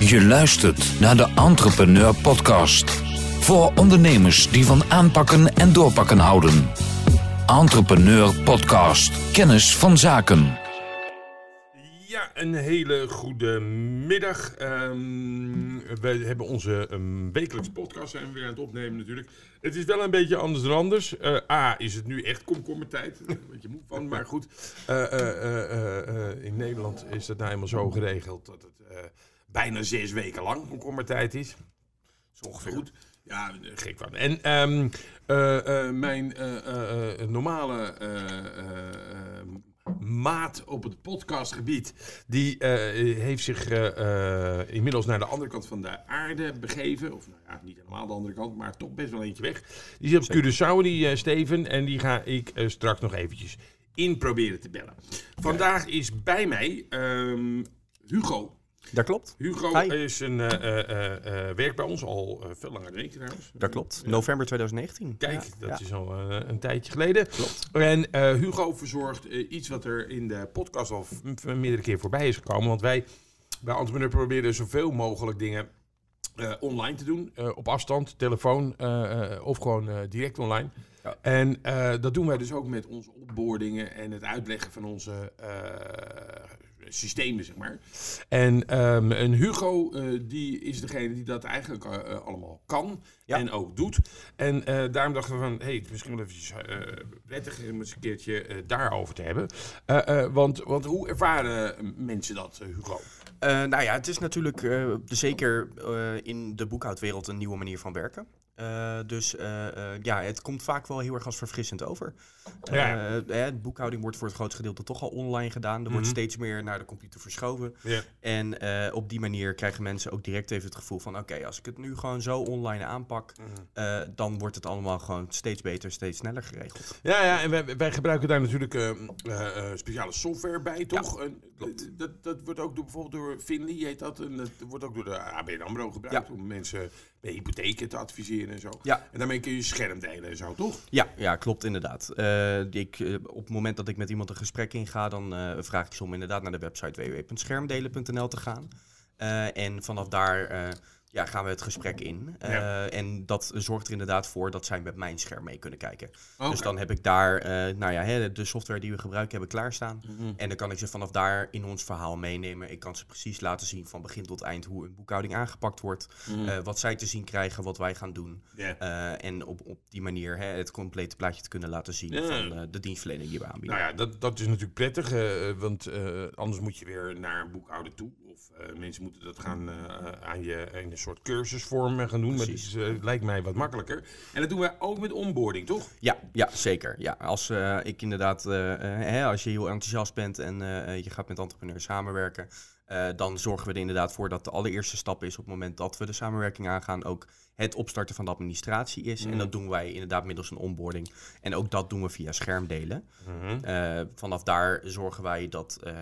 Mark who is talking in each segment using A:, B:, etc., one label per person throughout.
A: Je luistert naar de Entrepreneur Podcast. Voor ondernemers die van aanpakken en doorpakken houden. Entrepreneur Podcast. Kennis van zaken.
B: Ja, een hele goede middag. Ehm, we hebben onze um, wekelijkse podcast zijn we weer aan het opnemen natuurlijk. Het is wel een beetje anders dan anders. Eh, A, is het nu echt komkommertijd. Daar ben een beetje moe van, maar goed. Uh, uh, in Nederland is dat nou eenmaal zo geregeld dat het bijna zes weken lang komkommertijd is. Dat is ongeveer goed. Ja, gek van. En um, mijn normale maat op het podcastgebied, die heeft zich inmiddels naar de andere kant van de aarde begeven. Of nou ja, niet helemaal de andere kant, maar toch best wel eentje weg. Die zit op Curaçao, die Steven. En die ga ik straks nog eventjes in proberen te bellen. Vandaag is bij mij um, Hugo.
C: Dat klopt.
B: Hugo Hi. is een uh, uh, werkt bij ons al veel langer dan ik trouwens.
C: Dat klopt. November 2019.
B: Kijk, ja. dat ja. is al een tijdje geleden.
C: Klopt.
B: En Hugo verzorgt iets wat er in de podcast al meerdere keer voorbij is gekomen. Want wij bij Entrepreneur proberen zoveel mogelijk dingen online te doen. op afstand, telefoon of gewoon direct online. Ja. En dat doen wij dus ook met onze opboordingen en het uitleggen van onze systemen, zeg maar. En, um, en Hugo, uh, die is degene die dat eigenlijk uh, allemaal kan ja. en ook doet. En uh, daarom dachten we van, hey, het is misschien wel eventjes prettig om eens een keertje daarover te hebben. want, want hoe ervaren mensen dat, Hugo?
C: nou ja, het is natuurlijk zeker in de boekhoudwereld een nieuwe manier van werken. Uh, dus uh, uh, ja, het komt vaak wel heel erg als verfrissend over. Ja. boekhouding wordt voor het grootste gedeelte toch al online gedaan. Er mm -hmm. wordt steeds meer naar de computer verschoven. Ja. En op die manier krijgen mensen ook direct even het gevoel van... oké, okay, als ik het nu gewoon zo online aanpak... Mm -hmm. dan wordt het allemaal gewoon steeds beter, steeds sneller geregeld.
B: Ja, ja en wij, wij gebruiken daar natuurlijk speciale software bij, toch?
C: Ja,
B: dat, dat, dat, wordt ook door, bijvoorbeeld door Finley, heet dat. En dat wordt ook door de ABN AMRO gebruikt ja. om mensen bij hypotheken te adviseren en zo. Ja. En daarmee kun je scherm delen en zo, toch?
C: Ja, ja klopt inderdaad. Uh, ik, uh, op het moment dat ik met iemand een gesprek inga, dan uh, vraag ik ze om inderdaad naar de website www.schermdelen.nl te gaan. en vanaf daar ja, gaan we het gesprek in. Uh, ja. En dat zorgt er inderdaad voor dat zij met mijn scherm mee kunnen kijken. Okay. Dus dan heb ik daar uh, nou ja, hè, de software die we gebruiken hebben klaarstaan. Mm -hmm. En dan kan ik ze vanaf daar in ons verhaal meenemen. Ik kan ze precies laten zien van begin tot eind hoe een boekhouding aangepakt wordt. Mm -hmm. uh, wat zij te zien krijgen, wat wij gaan doen. Yeah. en op, op die manier hè, het complete plaatje te kunnen laten zien yeah. van de dienstverlening die we aanbieden.
B: Nou ja, dat, dat is natuurlijk prettig. want anders moet je weer naar een boekhouder toe. Of mensen moeten dat gaan aan je... Aan je soort cursusvorm gaan doen. Precies. Maar het uh, lijkt mij wat makkelijker. En dat doen wij ook met onboarding, toch?
C: Ja, ja zeker. Ja, als ik inderdaad, hè, als je heel enthousiast bent en je gaat met entrepreneurs samenwerken, dan zorgen we er inderdaad voor dat de allereerste stap is op het moment dat we de samenwerking aangaan, ook het opstarten van de administratie is. Mm. En dat doen wij inderdaad middels een onboarding. En ook dat doen we via schermdelen. Uh, vanaf daar zorgen wij dat uh,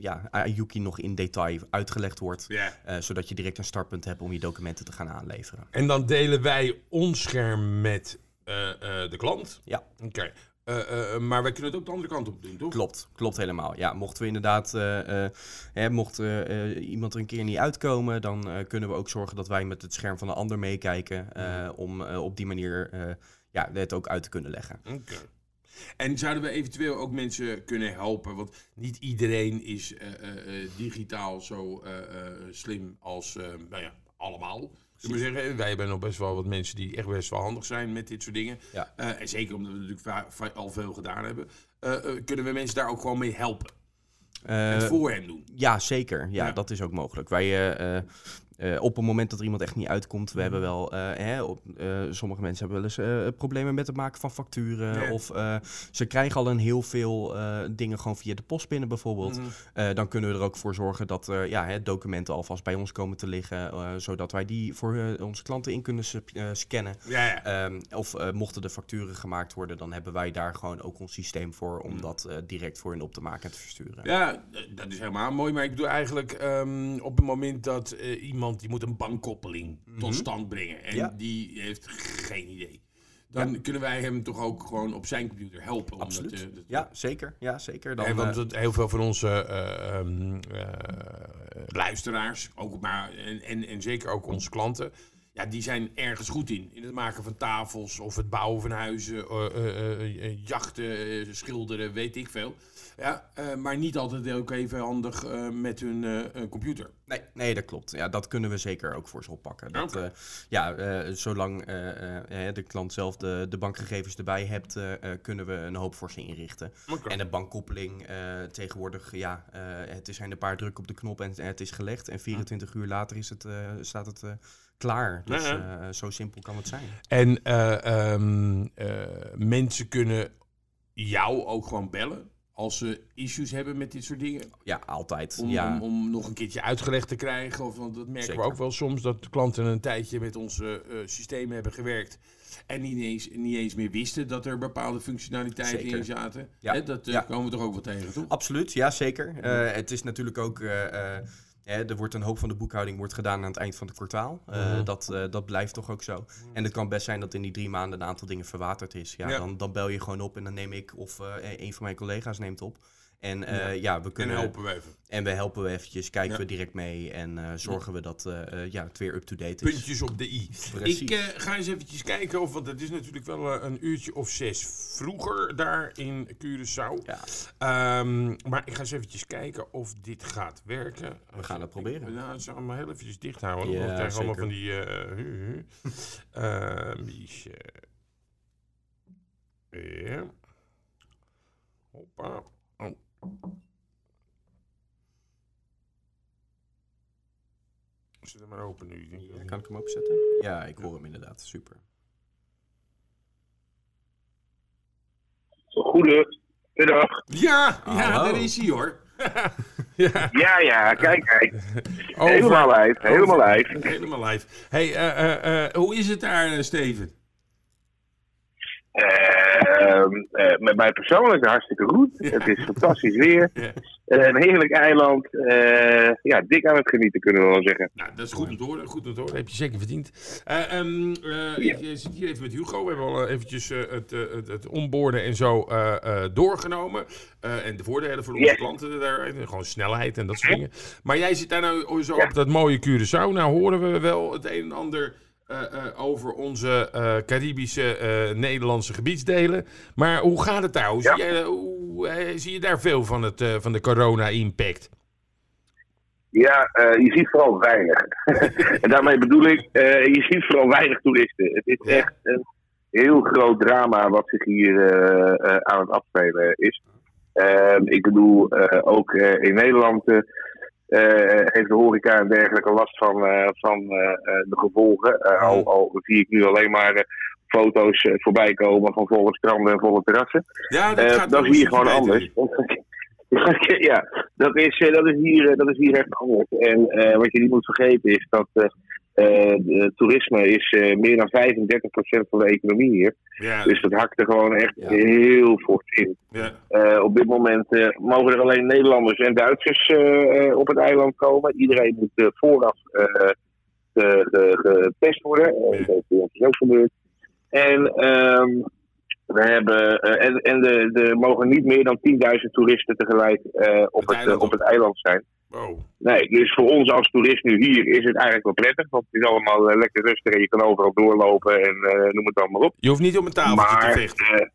C: ja, Ayuki nog in detail uitgelegd wordt. Yeah. Zodat je direct een startpunt hebt om je documenten te gaan aanleveren.
B: En dan delen wij ons scherm met de klant?
C: Ja.
B: Oké. Okay. Uh, uh, maar wij kunnen het ook de andere kant op doen, toch?
C: Klopt, klopt helemaal. Ja, mochten we inderdaad, uh, hè, mocht iemand er een keer niet uitkomen, dan kunnen we ook zorgen dat wij met het scherm van de ander meekijken. om op die manier ja, het ook uit te kunnen leggen.
B: Oké. Okay. En zouden we eventueel ook mensen kunnen helpen? Want niet iedereen is digitaal zo slim als nou ja, allemaal. Ik moet zeggen, wij hebben nog best wel wat mensen die echt best wel handig zijn met dit soort dingen. Ja. Uh, en zeker omdat we natuurlijk al veel gedaan hebben. Uh, uh, kunnen we mensen daar ook gewoon mee helpen? het voor hen doen?
C: Ja, zeker. Ja, ja, dat is ook mogelijk. Wij uh, op het moment dat er iemand echt niet uitkomt, we hebben wel, uh, hè, op, uh, sommige mensen hebben wel eens problemen met het maken van facturen. Of ze krijgen al een heel veel dingen gewoon via de post binnen bijvoorbeeld. Mm. dan kunnen we er ook voor zorgen dat ja, hè, documenten alvast bij ons komen te liggen. zodat wij die voor onze klanten in kunnen scannen. Ja, um, of mochten de facturen gemaakt worden, dan hebben wij daar gewoon ook ons systeem voor om mm. dat direct voor hen op te maken en te versturen.
B: Ja, dat is helemaal mooi. Maar ik bedoel eigenlijk um, op het moment dat iemand iemand die moet een bankkoppeling mm -hmm. tot stand brengen. En ja. die heeft geen idee. dan kunnen wij hem toch ook gewoon op zijn computer helpen. om dat,
C: Absoluut.
B: eh, dat-
C: ja, zeker. Ja, zeker. Dan,
B: want
C: eh,
B: het- heel veel van onze eh, ehm, eh, luisteraars, ook maar, en, en, en zeker ook onze klanten, ja, die zijn ergens goed in. In het maken van tafels of het bouwen van huizen, jachten, schilderen, weet ik veel. Ja, eh, maar niet altijd ook even handig eh, met hun eh, computer.
C: Nee, nee, dat klopt. Ja, dat kunnen we zeker ook voor ze oppakken. Dat, eh, ja, eh, zolang eh, eh, de klant zelf de, de bankgegevens erbij hebt, eh, eh, kunnen we een hoop voor ze inrichten. En de bankkoppeling eh, tegenwoordig, ja, eh, het is zijn een paar druk op de knop en het is gelegd. En 24 uur later is het, eh, staat het eh, klaar. Dus eh, zo simpel kan het zijn.
B: En eh, ehm, eh, mensen kunnen jou ook gewoon bellen als ze issues hebben met dit soort dingen.
C: Ja, altijd.
B: Om,
C: ja.
B: om, om nog een keertje uitgelegd te krijgen. Of, want dat merken
C: Zeker.
B: we ook wel soms. Dat klanten een tijdje met onze eh, systemen hebben gewerkt. En niet eens, niet eens meer wisten dat er bepaalde functionaliteiten
C: Zeker.
B: in zaten.
C: Ja.
B: Dat eh,
C: Ja.
B: komen we toch ook wel tegen, toch?
C: Absoluut, ja zeker. Eh, het is natuurlijk ook, hè, er wordt een hoop van de boekhouding wordt gedaan aan het eind van het kwartaal. Eh,
B: Mhm.
C: dat, eh, dat blijft toch ook zo. En het kan best zijn dat in die drie maanden een aantal dingen verwaterd is. Ja,
B: Ja.
C: Dan, dan bel je gewoon op en dan neem ik of eh, een van mijn collega's neemt op. En eh, ja. we
B: En
C: kunnen
B: helpen we even.
C: en we helpen we eventjes, kijken
B: Ja.
C: we direct mee en eh, zorgen we dat eh, ja, het weer up-to-date is.
B: Puntjes op de i.
C: Precies.
B: Ik ga eens eventjes kijken, of, want het is natuurlijk wel een uurtje of zes vroeger daar in Curaçao.
C: Ja,
B: Ehm, maar ik ga eens eventjes kijken of dit gaat werken.
C: we gaan het proberen.
B: Nou, het allemaal heel eventjes dicht houden.
C: Ja,
B: we krijgen allemaal van die... Miesje. Ja. Hoppa. Zet hem maar open nu. Ik denk dat-
C: Kan ik hem opzetten? Ja, ik hoor hem inderdaad. Super.
D: Goedemiddag.
B: Ja, ja,
C: Hallo.
B: daar is hij hoor. ja,
D: Ja, ja, kijk, kijk.
B: over-
D: Helemaal live, helemaal live.
B: Helemaal live. hey, eh, eh, eh, hoe is het daar, eh, Steven?
D: Ehm, eh, met mij persoonlijk hartstikke goed. Het is fantastisch weer.
B: Ja.
D: Eh, een heerlijk eiland. Eh, ja, dik aan het genieten kunnen we wel zeggen.
B: Nou, dat is goed om te horen. Goed om te horen. Heb je zeker verdiend. Eh, ehm, eh, Ik zit hier even met Hugo. We hebben al eventjes het, het, het onboorden en zo eh, eh, doorgenomen. Eh, en de voordelen voor onze
D: Ja.
B: klanten daar. Gewoon snelheid en dat soort dingen. Maar jij zit daar nou zo
D: Ja.
B: op dat mooie Curaçao. Nou horen we wel het een en ander eh, eh, over onze eh, Caribische Nederlandse gebiedsdelen. Maar hoe gaat het daar? Hoe
D: Ja.
B: zie, je, hoe, zie je daar veel van, het, van de corona-impact?
D: Ja, je ziet vooral weinig. en daarmee bedoel ik, je ziet vooral weinig toeristen. Het is echt een heel groot drama wat zich hier aan het afspelen is. Ehm, ik bedoel, ook in Nederland heeft de horeca en dergelijke last van, eh, van eh, eh, de gevolgen. Eh, al, al zie ik nu alleen maar eh, foto's eh, voorbij komen van volle stranden en volle terrassen.
B: Ja,
D: Eh,
B: gaat
D: dat
B: wel
D: is hier gewoon anders. ja, dat is, eh, dat, is hier, eh, dat is hier echt anders. En eh, wat je niet moet vergeten is dat eh, toerisme is eh, meer dan 35% van de economie hier.
B: Ja,
D: Dus dat hakt er gewoon echt
C: Ja.
D: heel fort in.
B: ja.
D: Eh, op dit moment mogen er alleen Nederlanders en Duitsers op het eiland komen. Iedereen moet vooraf ge- ge- getest worden. Dat is ook gebeurd. En ehm, we hebben eh, en, en de, de mogen niet meer dan 10.000 toeristen tegelijk eh, op,
B: Het
D: eh, op het eiland zijn.
B: Wow.
D: Nee, dus voor ons als toerist nu hier is het eigenlijk wel prettig. Want het is allemaal lekker rustig en je kan overal doorlopen en noem het allemaal op.
B: Je hoeft niet op een tafeltje te vechten.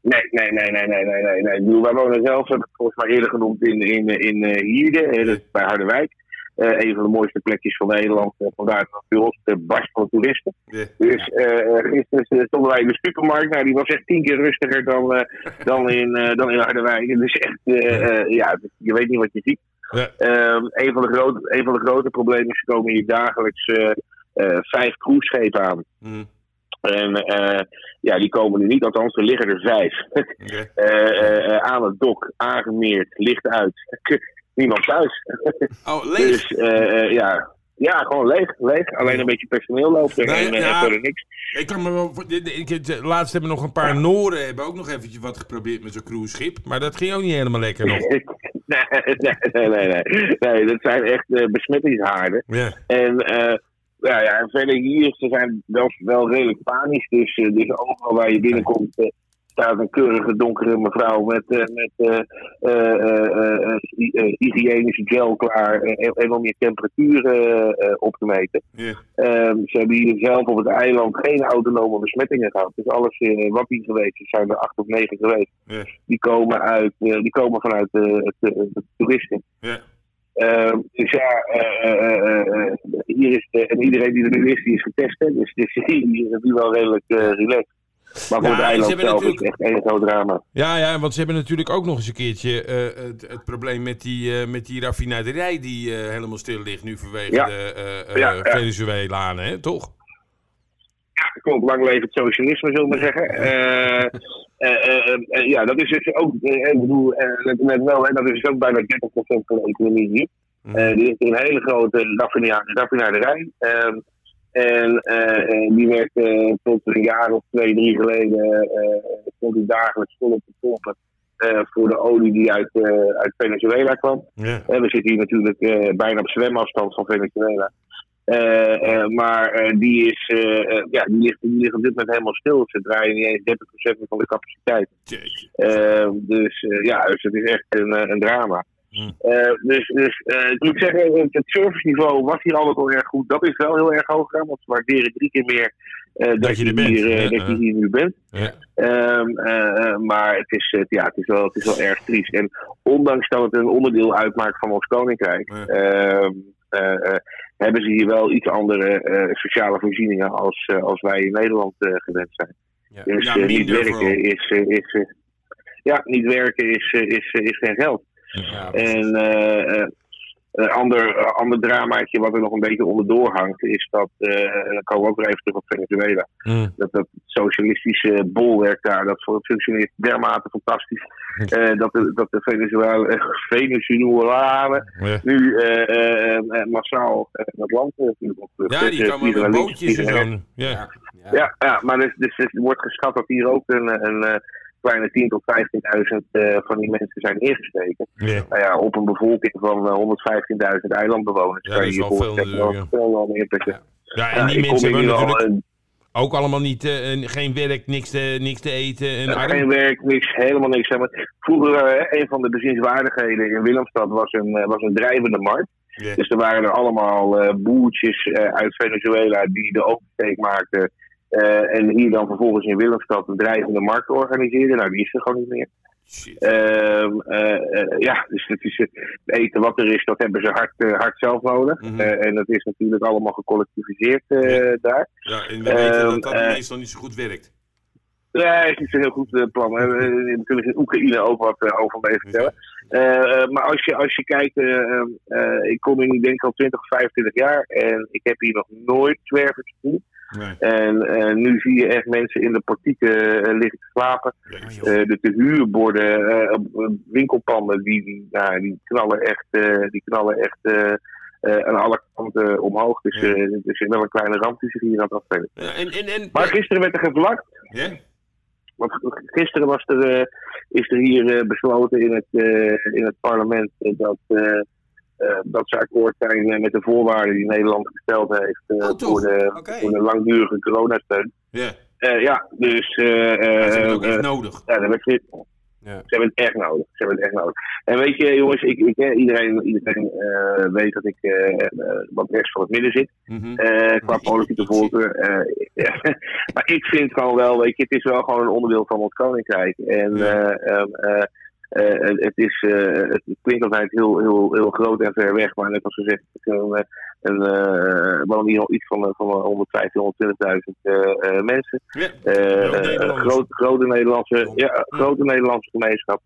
D: nee, nee, nee, nee, nee, nee, nee. nee. Ik bedoel, wij wonen zelf, heb ik volgens mij eerder genoemd, in, in, in Hierde, bij Harderwijk. Eh, een van de mooiste plekjes van Nederland. Eh, vandaar ons de barst van toeristen. Dus eh gisteren stonden wij in de supermarkt. Nou, die was echt tien keer rustiger dan, eh, dan, in, eh, dan in Harderwijk. Dus echt, eh, eh, ja, je weet niet wat je ziet.
B: Ja.
D: Ehm, een, van de grote, een van de grote problemen is, er komen hier dagelijks eh, eh, vijf cruiseschepen aan.
B: Hm.
D: En eh, ja, die komen nu niet, althans, er liggen er vijf. Eh, eh, eh, aan het dok, aangemeerd, licht uit. Niemand thuis.
B: Oh, leeg.
D: Dus eh, eh, ja. ja, gewoon leeg, leeg. Alleen een beetje personeel loopt er
B: Nee,
D: en eh,
B: ja.
D: verder niks.
B: Ik kan me wel. Ik, laatst hebben nog een paar Noren hebben ook nog eventjes wat geprobeerd met zo'n cruiseschip. Maar dat ging ook niet helemaal lekker nog.
D: nee, nee, nee, nee, nee. Nee, dat zijn echt besmettingshaarden.
B: Ja.
D: En ja, ja, en verder hier, ze zijn wel, wel redelijk panisch. Dus, dus overal waar je binnenkomt staat een keurige donkere mevrouw met, uh, met hygiënische gel klaar en om je temperatuur op te meten. Um, ze hebben hier zelf op het eiland geen autonome besmettingen gehad. Dus alles wat hier geweest is, zijn er acht of negen geweest. Die komen, uit, die komen vanuit het toeristen. Uh, dus ja, uh, uh, hier is de, en iedereen die er nu is, die is getest. Hè? Dus, dus hier is nu wel redelijk relaxed. Maar voor
B: Ja,
D: eiland zelf is
B: natuurlijk-
D: het echt één groot drama.
B: Ja, ja, want ze hebben natuurlijk ook nog eens een keertje eh, het, het probleem met die, eh, met die raffinaderij die eh, helemaal stil ligt nu vanwege
D: Ja.
B: de
D: Ja, ja.
B: Venezuelanen, hè, toch?
D: Klopt, lang leven het socialisme, zullen we maar zeggen. Ja, dat is dus ook, ik bedoel, net, net wel, hè, dat is dus ook bijna 30% van de economie hier.
B: Mhm.
D: Die heeft een hele grote raffina- raffinaderij. En eh, eh, die werd eh, tot een jaar of twee, drie geleden stond die dagelijks volop te pompen voor de olie die uit, uit Venezuela kwam.
B: Ja.
D: We zitten hier natuurlijk bijna op zwemafstand van Venezuela. Maar die, is, ja, die, ligt, die ligt op dit moment helemaal stil. Ze draaien niet eens 30% van de capaciteit. Dus ja, dus het is echt een, een drama.
B: Hmm.
D: Eh, dus dus eh, ik moet zeggen, het serviceniveau was hier altijd al erg goed. Dat is wel heel erg hoog gegaan, want ze waarderen drie keer meer eh, dat,
B: je
D: je
B: er bent.
D: hier,
B: Ja,
D: dat je hier nu bent.
B: Ja.
D: Ehm, eh, eh, maar het is, ja, het, is wel, het is wel erg triest. En ondanks dat het een onderdeel uitmaakt van ons koninkrijk,
B: Ja.
D: ehm, eh, eh, hebben ze hier wel iets andere sociale voorzieningen als, als wij in Nederland gewend zijn.
C: Ja.
D: Dus niet werken is, is, ja, niet werken is, is, is geen geld.
C: Ja,
D: En eh, eh, een ander, eh, ander dramaatje wat er nog een beetje onderdoor hangt, is dat, eh, en dan komen we ook weer even terug op Venezuela,
B: Hm.
D: dat dat socialistische bolwerk daar, dat functioneert dermate fantastisch. eh, dat, de, dat de Venezuela, Venezolanen
B: Ja.
D: nu eh, eh, eh, massaal dat land
B: Ja, die komen met bootjes en zo. Ja.
C: ja.
D: ja, ja, maar dus, dus, dus er wordt geschat dat hier ook een, een, eh, kleine 10.000 tot 15.000 eh, van die mensen zijn neergesteken.
B: Ja.
D: Nou ja, op een bevolking van eh, 115.000 eilandbewoners.
B: Ja,
D: kan
B: dat
D: je
B: is
D: je voorstellen veel plekken.
C: Ja.
B: Ja, en die mensen hebben
D: al,
B: natuurlijk
D: eh,
B: ook allemaal niet, eh, en geen werk, niks te, niks te eten. En
D: geen werk, niks, helemaal niks. Vroeger, eh, een van de bezienswaardigheden in Willemstad was een, eh, was een drijvende markt. Dus er waren er allemaal eh, boertjes eh, uit Venezuela die de oversteek maakten. Eh, en hier dan vervolgens in Willemstad een drijvende markt organiseerden. Nou, die is er gewoon niet meer. Ehm, eh, eh, ja, dus het, is, het eten wat er is, dat hebben ze hard, hard zelf nodig.
B: Mhm.
D: En dat is natuurlijk allemaal gecollectiviseerd
B: Ja.
D: daar.
B: Ja, en we weten dat dat
D: eh,
B: meestal niet zo goed werkt.
D: Nee, het is niet zo'n heel goed plan. We hebben natuurlijk in Oekraïne ook wat over mee vertellen. Maar als je, als je kijkt, eh, eh, eh, ik kom hier nu denk ik al 20 of 25 jaar en ik heb hier nog nooit zwervers gezien.
B: Nee.
D: En eh, nu zie je echt mensen in de portieken eh, liggen te slapen. Eh, de te huurborden, winkelpanden, die, die, nou, die knallen echt, die knallen echt aan alle kanten omhoog. Dus
B: Ja.
D: is wel een kleine ramp die zich hier aan het afspelen.
B: Ja, en, en, en,
D: Maar gisteren werd er gevlakt.
B: ja?
D: Want gisteren was er, is er hier besloten in het, in het parlement dat, eh, dat ze akkoord zijn eh, met de voorwaarden die Nederland gesteld heeft eh,
B: Oh,
D: voor, de, voor de langdurige coronasteun.
B: Ja,
D: Eh, ja, dus eh,
B: dat
D: eh,
B: is ook echt nodig.
D: ja, dat werd,
C: Ja.
D: ze hebben het echt nodig. Ze hebben het echt nodig. En weet je, jongens, ik, ik, iedereen, iedereen eh, weet dat ik wat rechts van het midden zit.
B: Mhm.
D: eh, qua politieke voorkeur. eh. Maar ik vind gewoon wel, weet je, het is wel gewoon een onderdeel van ons koninkrijk. En
B: Ja.
D: eh, ehm, eh, eh, het, het is, eh, het klinkt altijd heel, heel, heel groot en ver weg, maar net als gezegd, het is een, eh, een, eh, wel niet iets van, van 115, 120.000 eh, eh, mensen.
B: Ja.
D: Eh, eh, groot, grote, Nederlandse, ja, grote Nederlandse gemeenschap.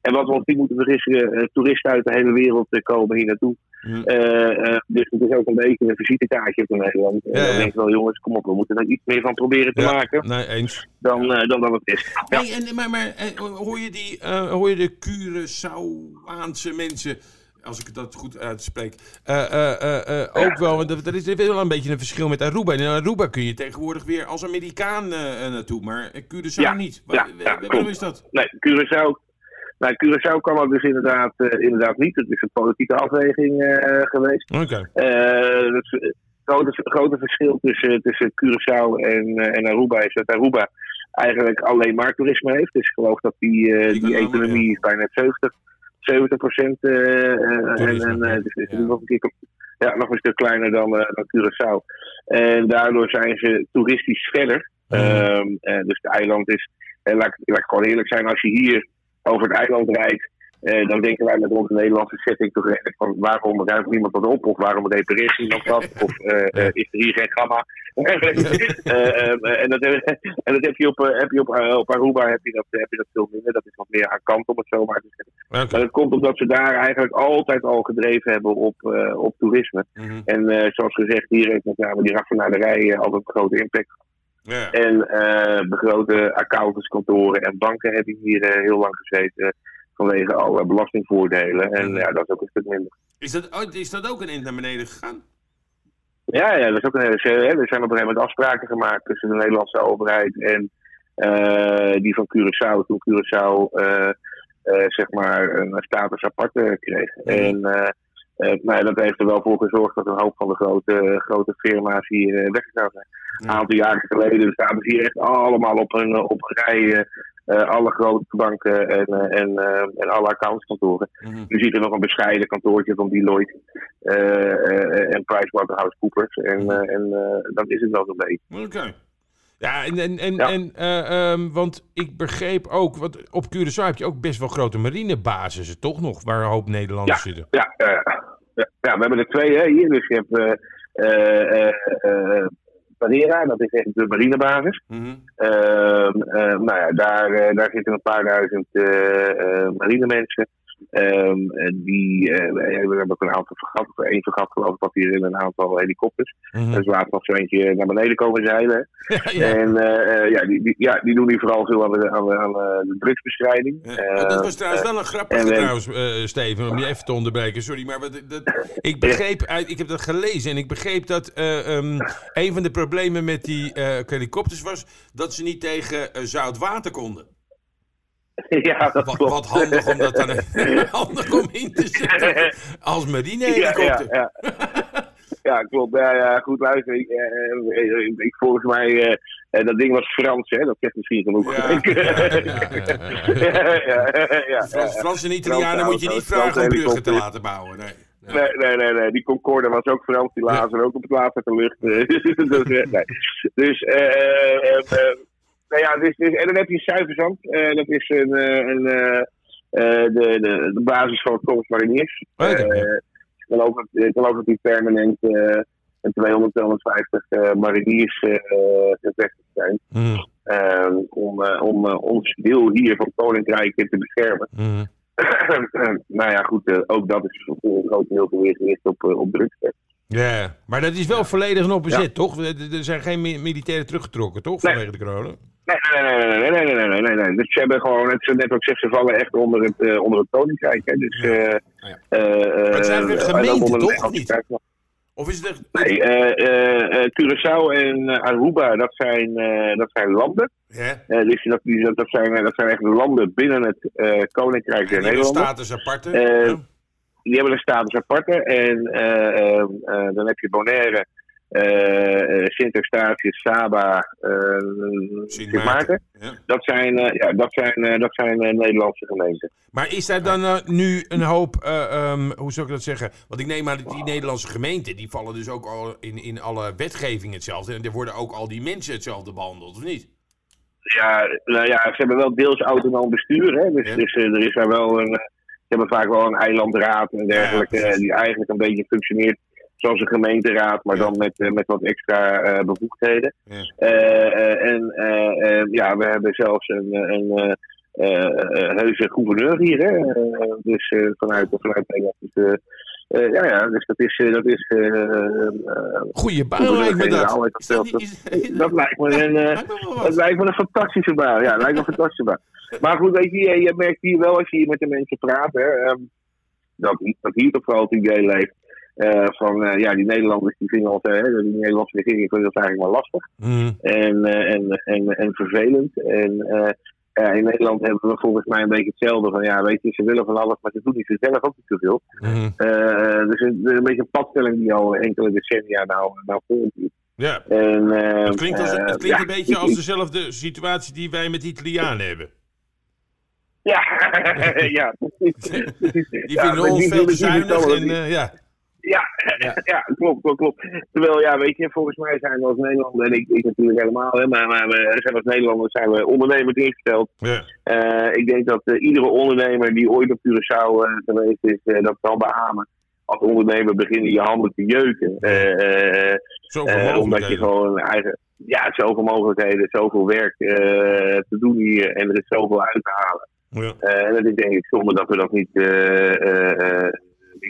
D: En wat we ons niet moeten vergissen, eh, toeristen uit de hele wereld eh, komen hier naartoe.
B: Mhm.
D: Eh, eh, dus het is ook een beetje een visitekaartje voor Nederland. En
B: Ja,
D: dan
B: ja.
D: denk ik wel, jongens, kom op, we moeten er iets meer van proberen te
B: Ja,
D: maken
B: Nee, eens.
D: dan, eh, dan dat het is. Ja.
B: Hey, en, maar maar hoor je, die, eh, hoor je de Curaçaoaanse mensen, als ik dat goed uitspreek, eh, eh, eh, eh, ook wel, want er is wel een beetje een verschil met Aruba. In Aruba kun je tegenwoordig weer als Amerikaan naartoe, maar Curaçao
D: Ja,
B: niet.
D: ja,
B: waarom is dat?
D: Nee, Curaçao. Nou, Curaçao kan ook dus inderdaad, eh, inderdaad niet. Het is een politieke afweging eh, geweest.
B: Oké.
D: Eh, dat is- grote, grote verschil tussen, tussen Curaçao en, eh, en Aruba is dat Aruba eigenlijk alleen maar toerisme heeft. Dus ik geloof dat die, eh,
B: Die
D: economie is bijna 70, 70 procent. eh, eh, en en, eh, dus is
B: Ja.
D: nog, een keer, ja, nog een stuk kleiner dan, eh, dan Curaçao. En daardoor zijn ze toeristisch verder.
B: Mhm.
D: Ehm, eh, dus het eiland is, eh, laat, laat ik gewoon eerlijk zijn, als je hier over het eiland rijdt, eh, dan denken wij met onze Nederlandse setting toch van waarom ruimt niemand wat op? Of waarom repareert niemand wat? Of eh, eh, is er hier geen gamma? En, dat, heb- en dat heb je op, heb je op, op Aruba heb je, dat, heb je dat veel minder. Dat is wat meer aan kant om het zo maar te zeggen. Maar dat komt omdat ze daar eigenlijk altijd al gedreven hebben op, op toerisme.
B: Mhm.
D: En zoals gezegd, hier heeft met name die raffinaderij eh, altijd een grote impact
B: Ja.
D: en eh de grote accountantskantoren en banken hebben hier eh, heel lang gezeten vanwege alle belastingvoordelen. En ja, dat is ook een stuk minder.
B: Is, dat, oh, is dat ook een eind naar beneden gegaan?
D: Ja, ja, dat is ook een hele serie. Er zijn op een gegeven moment afspraken gemaakt tussen de Nederlandse overheid en eh, die van Curaçao. Toen Curaçao eh, eh, zeg maar een status apart eh, kreeg. En nou ja, dat heeft er wel voor gezorgd dat een hoop van de grote, grote firma's hier eh, weggegaan zijn. Een aantal jaren geleden zaten ze hier echt allemaal op op rij. eh, eh, alle grote banken en, en, en alle accountskantoren.
B: Mhm.
D: Nu ziet er nog een bescheiden kantoortje van Deloitte en PricewaterhouseCoopers. En, eh, en eh, dat is het wel zo'n beetje.
B: Oké. Ja, en, en, en,
D: Ja.
B: en eh, ehm, want ik begreep ook, want op Curaçao heb je ook best wel grote marinebasissen, toch nog, waar een hoop Nederlanders zitten.
D: Ja, ja, ja, we hebben er twee hè, hier. Dus je hebt Madeira, dat is echt de marinebasis.
B: Mhm.
D: Ehm, eh, nou ja, daar, daar zitten een paar duizend marinemensen. Eh, die, eh, we hebben ook een aantal vergat, één vergat geloof ik, wat hier in een aantal helikopters. Is laatst nog zo eentje naar beneden komen zeilen.
B: Ja, ja.
D: En eh, eh, ja, die, die, ja, die doen hier vooral veel aan de, aan de, aan de, drugsbestrijding.
B: Ja, oh, dat was trouwens wel een grappige
D: en,
B: trouwens, Steven, om je even te onderbreken. Sorry, maar wat, dat, ik begreep, uit, ik heb dat gelezen en ik begreep dat eh, ehm, een van de problemen met die helikopters was dat ze niet tegen zout water konden.
D: ja, dat
B: Wat,
D: klopt.
B: wat handig om dat dan handig om in te zetten als marinehelikopter.
D: ja, ja. ja, klopt. Ja, ja, goed luister. Ik, eh, eh, ik, volgens mij, eh, eh, dat ding was Frans, hè? Dat zegt misschien genoeg.
B: Frans, en Italianen moet je niet vragen om bruggen te laten bouwen. Nee.
D: Nee, nee, nee, nee. Die Concorde was ook Frans, die lazen ook op het water de lucht. dus, nee. dus eh, nou ja, dus, dus, en dan heb je Zuiverzand. eh dat is een, eh, een, eh, de, de, de basis van het Corps Mariniers. Ik geloof dat, ik geloof dat die permanent een 200, 250 eh, mariniers gevestigd zijn.
B: Mhm,
D: eh, om, om ons deel hier van het Koninkrijk te beschermen.
B: mhm.
D: nou ja, goed, ook dat is voor een groot deel weer gericht op, op.
B: Ja, maar dat is wel volledig nog bezet,
D: Ja.
B: toch? Er zijn geen mi- militairen teruggetrokken, toch?
D: Nee.
B: Vanwege de corona.
D: Nee, nee, nee, nee, nee, nee, nee, nee. nee. Dus ze hebben gewoon, net, net ik zeg, ze vallen echt onder het, uh, onder het koninkrijk. Hè. Dus, uh,
B: ja.
D: Oh,
B: ja.
D: Uh,
B: maar zijn
D: er
B: gemeenten, toch? Of niet? Of is het er...
D: Nee, Curaçao en Aruba, dat zijn, dat zijn landen.
B: Ja.
D: Yeah. dus dat, die, dat, zijn, dat zijn echt landen binnen het koninkrijk der Nederlanden.
B: Die status aparte.
D: Die hebben een status aparte. En dan heb je Bonaire eh, eh, Sint-Eustatius, Saba, eh
B: Sint
D: Sint
B: Maarten.
D: Maarten.
B: Ja.
D: Dat zijn, ja, dat zijn, eh, dat zijn Nederlandse gemeenten.
B: Maar is daar dan nu een hoop, eh, ehm, hoe zou ik dat zeggen? Want ik neem aan dat die Nederlandse gemeenten, die vallen dus ook al in, in alle wetgeving hetzelfde. En er worden ook al die mensen hetzelfde behandeld, of niet?
D: Ja, nou ja, ze hebben wel deels autonoom bestuur. Hè? Dus,
B: Ja.
D: dus er is daar wel een. Ze hebben vaak wel een eilandraad en dergelijke.
B: Ja,
D: die eigenlijk een beetje functioneert zoals een gemeenteraad, maar
B: Ja.
D: dan met, eh, met wat extra eh, bevoegdheden.
B: Ja.
D: Eh, en ja, we hebben zelfs een, een heuse gouverneur hier. Hè? Dus vanuit, vanuit Nederland. Dus, ja, ja, dus dat is. dat is
B: Goeie baan lijkt me dat. Is dat, is,
D: dat lijkt me een. dat lijkt me een fantastische baan. Ja, lijkt me een fantastische baan. Maar goed, weet je, je, je merkt hier wel als je hier met de mensen praat, hè, ehm, dat, dat hier toch vooral het idee leeft. Eh, van eh, ja, die Nederlanders die vinden ons, eh, die Nederlandse regering vindt ons eigenlijk wel lastig
B: Mhm.
D: en, eh, en, en, en vervelend. En, Ja, in Nederland hebben we volgens mij een beetje hetzelfde. Van ja, weet je, ze willen van alles, maar ze doen niet zelf ook niet zoveel. Eh, dus een, een beetje een padstelling die al enkele decennia nou, nou volgt.
B: Ja.
D: En,
B: Het klinkt, als, het klinkt
D: ja,
B: een beetje als dezelfde situatie die wij met Italianen hebben.
D: Ja, ja, precies.
B: Die
D: Ja,
B: vinden
D: maar
B: ons veel te zuinig en eh, ja.
D: Ja, ja. klopt, klopt, klopt. Terwijl, ja, weet je, volgens mij zijn we als Nederlander, en ik, ik natuurlijk helemaal, hè, maar, maar we zijn als Nederlanders zijn we ondernemers ingesteld.
B: ja.
D: Eh, ik denk dat eh, iedere ondernemer die ooit op Curaçao eh, geweest is, eh, dat kan beamen. Als ondernemer beginnen je handen te jeuken. Eh, eh, eh, omdat je
B: mogelijkheden.
D: gewoon eigen, ja, zoveel mogelijkheden, zoveel werk eh, te doen hier en er is zoveel uit te halen.
B: Ja.
D: Eh, en dat is denk ik zonde dat we dat niet,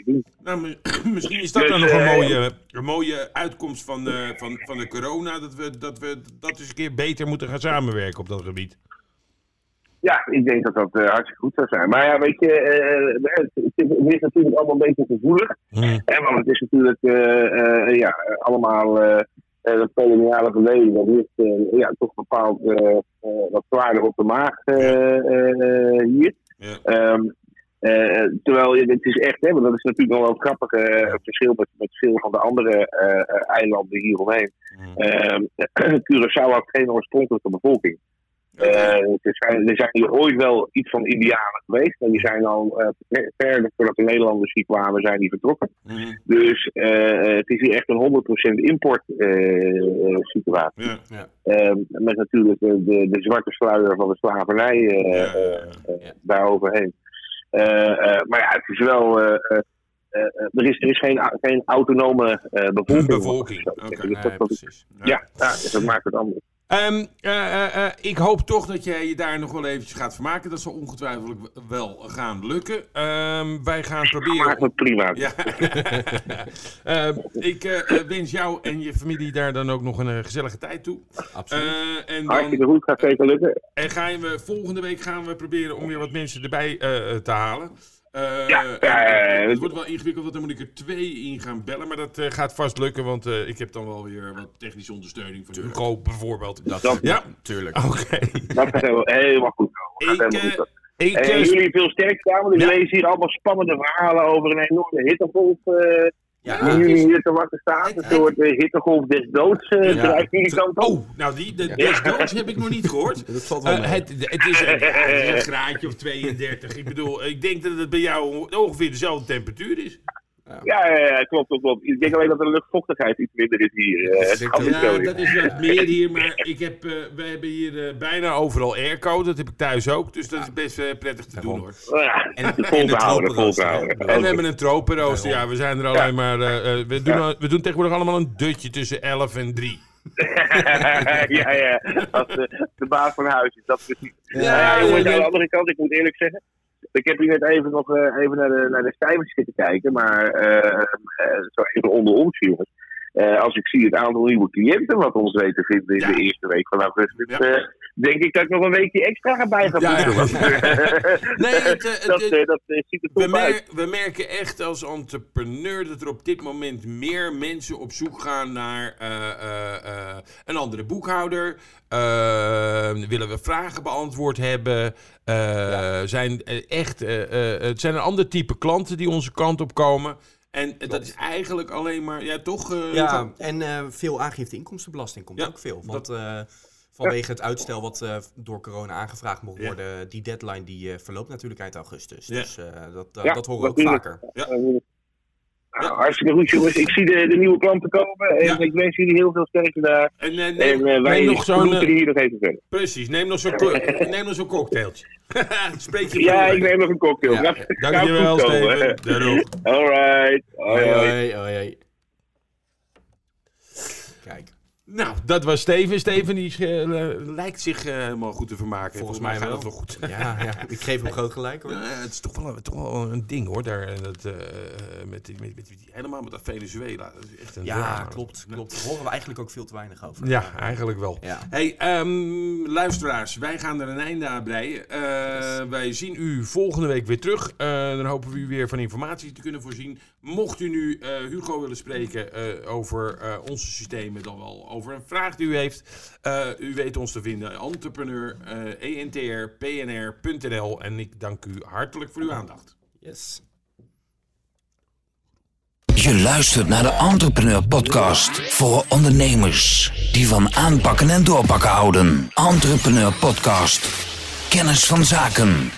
D: doen.
B: Nou, mi- misschien is dat
D: Dus,
B: dan nog een
D: eh,
B: mooie, een mooie uitkomst van de, van, van de corona. Dat we, dat we dat eens een keer beter moeten gaan samenwerken op dat gebied.
D: Ja, ik denk dat dat eh, hartstikke goed zou zijn. Maar ja, weet je, eh, het, het is- natuurlijk allemaal een beetje gevoelig. Hè, want het is natuurlijk ja, allemaal dat koloniale verleden. Dat ligt ja, toch bepaald wat zwaarder op de maag hier.
B: Ja.
D: Ehm, eh, terwijl het is echt, hè, want dat is natuurlijk nog wel het grappige eh, verschil met, met veel van de andere eh, eh, eilanden hieromheen. Ehm Curaçao had geen oorspronkelijke bevolking. Eh, er, zijn, er zijn hier ooit wel iets van Indianen geweest. En die zijn al eh, ver- verder voordat de Nederlanders hier kwamen, zijn die vertrokken.
B: Mhm.
D: Dus eh, het is hier echt een 100% import eh, situatie.
B: Ja.
D: Eh, met natuurlijk de, de, de zwarte sluier van de slavernij eh, eh, eh, daaroverheen. Eh, eh, maar ja, het is wel. eh, er, is, er is geen, geen autonome bevolking.
B: Bevolking, oké.
D: Dus dat, dat,
C: precies.
D: ja, ja, dus dat maakt het anders.
B: Ehm, eh, eh, eh, ik hoop toch dat jij je daar nog wel eventjes gaat vermaken. Dat zal ongetwijfeld wel gaan lukken. Ehm, wij gaan
D: Maakt
B: proberen...
D: het prima.
B: Ja. Ehm, ik wens jou en je familie daar dan ook nog een gezellige tijd toe.
C: Absoluut.
B: En,
D: Hartstikke
B: dan,
D: goed, gaat zeker lukken.
B: en gaan we, volgende week gaan we proberen om weer wat mensen erbij eh, te halen. Eh,
D: Ja,
B: en, het wordt wel ingewikkeld, want dan moet ik er twee in gaan bellen. Maar dat eh, gaat vast lukken, want eh, ik heb dan wel weer wat technische ondersteuning van Hugo bijvoorbeeld.
C: Dat,
B: Ja,
C: tuurlijk.
B: oké.
D: Dat gaat helemaal, helemaal goed.
B: Ik,
D: Gaat helemaal goed komen.
B: ik,
D: En jullie veel sterkte aan, want ik
B: Ja.
D: lees hier allemaal spannende verhalen over een enorme hittegolf.
C: Ja,
D: die
C: het
D: jullie hier te wachten staat. Een soort eh, hittegolf des doods. eh
C: Ja.
D: drijft jullie kant op.
B: Oh, nou die, de, des doods heb ik nog niet gehoord.
C: dat valt wel
B: Eh,
C: mee.
B: het, het, is een, ja, het is een graadje of 32. Ik bedoel, ik denk dat het bij jou ongeveer dezelfde temperatuur is.
D: Ja, ja, ja, klopt, klopt, klopt. Ik denk alleen dat de luchtvochtigheid iets minder is hier. eh,
B: Ja, dat is wat meer hier, maar ik heb, eh, wij hebben hier eh, bijna overal airco. Dat heb ik thuis ook, dus dat is best prettig te doen hoor.
D: Ja,
C: En-
D: vol
C: en
D: te
C: het
D: houden, vol te
C: tropenrooster,
D: houden.
C: hè?
B: En we hebben een tropenrooster, ja, we zijn er alleen
D: Ja.
B: maar... we, doen, we doen tegenwoordig allemaal een dutje tussen 11 en 3.
D: ja, ja. Als de, de baas van huis is dat precies.
B: Ja,
D: Ja, ja,
B: ja.
D: aan de andere kant, ik moet eerlijk zeggen. Ik heb hier net even nog eh, even naar de, naar de cijfers zitten kijken. Maar eh, zo even onder ons, jongens. Als ik zie het aantal nieuwe cliënten wat ons weet te vinden in
B: Ja.
D: de eerste week van augustus.
B: Ja.
D: Denk ik dat ik nog een weekje extra ga bij gaan
B: Ja, ja.
D: voegen.
B: Nee, het, eh,
D: dat,
B: het-
D: eh, dat eh, ziet er
B: We,
D: uit.
B: we merken echt als entrepreneur dat er op dit moment meer mensen op zoek gaan naar eh, eh, eh, een andere boekhouder. Eh, willen we vragen beantwoord hebben? Eh, zijn echt, eh, eh, het zijn een ander type klanten die onze kant op komen. En dat is eigenlijk alleen maar, ja toch? eh,
C: Ja, en eh, veel aangifte inkomstenbelasting komt
B: Ja,
C: ook veel. Want eh, vanwege het uitstel wat eh, door corona aangevraagd mocht
B: Ja.
C: worden, die deadline die eh, verloopt natuurlijk eind augustus.
B: Ja.
C: Dus eh, dat,
D: Ja,
C: dat horen we ook vaker.
B: Ja.
D: Nou, hartstikke goed, jongens. Ik zie de, de nieuwe klanten komen. En
B: Ja.
D: ik wens jullie heel veel sterkte daar.
B: En, eh,
D: En
B: neem,
D: wij
B: neem nog zo'n...
D: hier nog even verder.
B: precies, neem nog zo'n neem nog zo'n cocktailtje. Spreek je
D: Ja, ik
B: week.
D: neem nog een cocktail.
C: Ja,
B: Dankjewel, Steven. Daarom.
D: Alright. Hoi,
C: hoi. Kijk,
B: Nou, dat was Steven. Steven die eh, lijkt zich eh, helemaal goed te vermaken.
C: Volgens
B: Volgens, mij gaat
C: wel.
B: het wel goed.
C: ja, ja, ik geef hem groot gelijk hoor.
B: Ja, het is toch wel, een- toch wel een ding hoor, daar, eh, dat, met, met, met, helemaal met dat Venezuela. Dat is echt een
C: Ja, klopt, klopt. Daar horen we eigenlijk ook veel te weinig over.
B: Ja, eigenlijk wel.
C: Ja.
B: Hey, ehm, luisteraars, wij gaan er een einde aan breien. Wij zien u volgende week weer terug. Dan hopen we u weer van informatie te kunnen voorzien. Mocht u nu Hugo willen spreken over onze systemen, dan wel over over een vraag die u heeft. Uh, u weet ons te vinden. Entrepreneur, uh, ENTR, PNR.nl. En ik dank u hartelijk voor uw aandacht.
C: Yes.
A: Je luistert naar de Entrepreneur Podcast voor ondernemers die van aanpakken en doorpakken houden. Entrepreneur Podcast. Kennis van zaken.